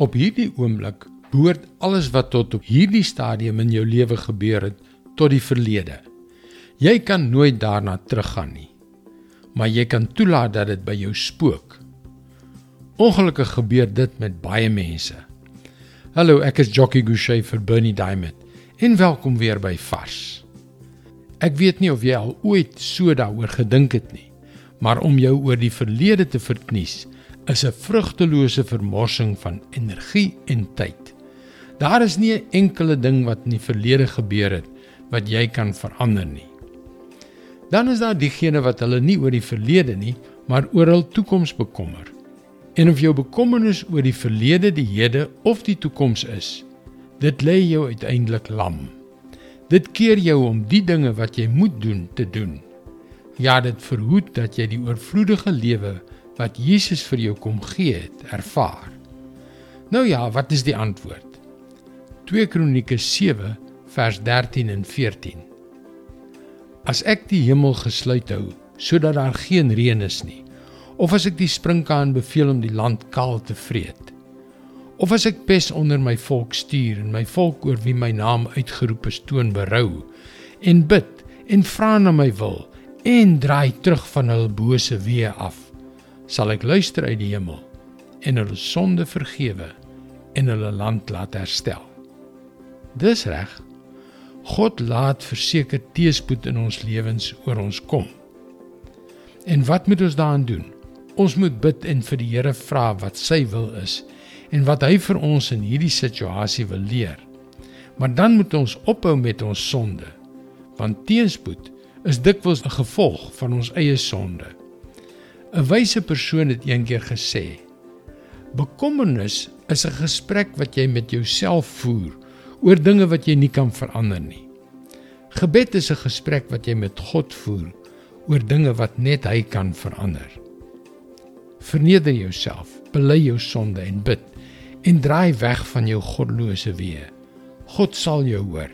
Op hierdie oomblik behoort alles wat tot op hierdie stadium in jou lewe gebeur het tot die verlede. Jy kan nooit daarna teruggaan nie. Maar jy kan toelaat dat dit by jou spook. Ongelukkig gebeur dit met baie mense. Hallo, ek is Jockey Gouchee vir Bernie Diamond. En welkom weer by Vars. Ek weet nie of jy al ooit so daaroor gedink het nie, maar om jou oor die verlede te verknies is 'n vrugtelose vermorsing van energie en tyd. Daar is nie 'n enkele ding wat in die verlede gebeur het wat jy kan verander nie. Dan is daar diegene wat hulle nie oor die verlede nie, maar oor hul toekoms bekommer. En of jou bekommernis oor die verlede, die hede of die toekoms is, dit lê jou uiteindelik lam. Dit keer jou om die dinge wat jy moet doen te doen. Ja, dit verhoed dat jy die oorvloedige lewe wat Jesus vir jou kom gee het, ervaar. Nou ja, wat is die antwoord? 2 Kronieke 7 vers 13 en 14. As ek die hemel gesluit hou sodat daar geen reën is nie, of as ek die sprinkaan beveel om die land kaal te vreet, of as ek pes onder my volk stuur en my volk oor wie my naam uitgeroep is toon berou en bid en vra na my wil en draai terug van hul bose weë af sal ek luister uit die hemel en hulle sonde vergewe en hulle land laat herstel. Dis reg. God laat verseker teëspoed in ons lewens oor ons kom. En wat moet ons daaraan doen? Ons moet bid en vir die Here vra wat sy wil is en wat hy vir ons in hierdie situasie wil leer. Maar dan moet ons ophou met ons sonde, want teëspoed is dikwels 'n gevolg van ons eie sonde. 'n Wyse persoon het eendag gesê: Bekommernis is 'n gesprek wat jy met jouself voer oor dinge wat jy nie kan verander nie. Gebed is 'n gesprek wat jy met God voer oor dinge wat net hy kan verander. Verneder jouself, bely jou sonde en bid en draai weg van jou godlose weë. God sal jou hoor.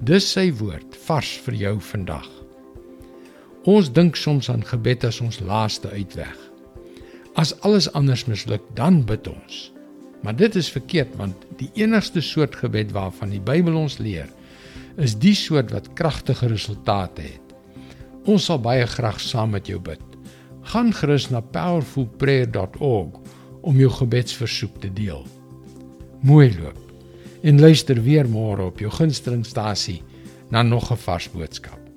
Dis sy woord vars vir jou vandag. Ons dink soms aan gebed as ons laaste uitweg. As alles anders misluk, dan bid ons. Maar dit is verkeerd want die enigste soort gebed waarvan die Bybel ons leer, is die soort wat kragtige resultate het. Ons sal baie graag saam met jou bid. Gaan gerus na powerfulprayer.org om jou gebedsversoek te deel. Mooi loop. En luister weer môre op jou gunstelingstasie na nog 'n vars boodskap.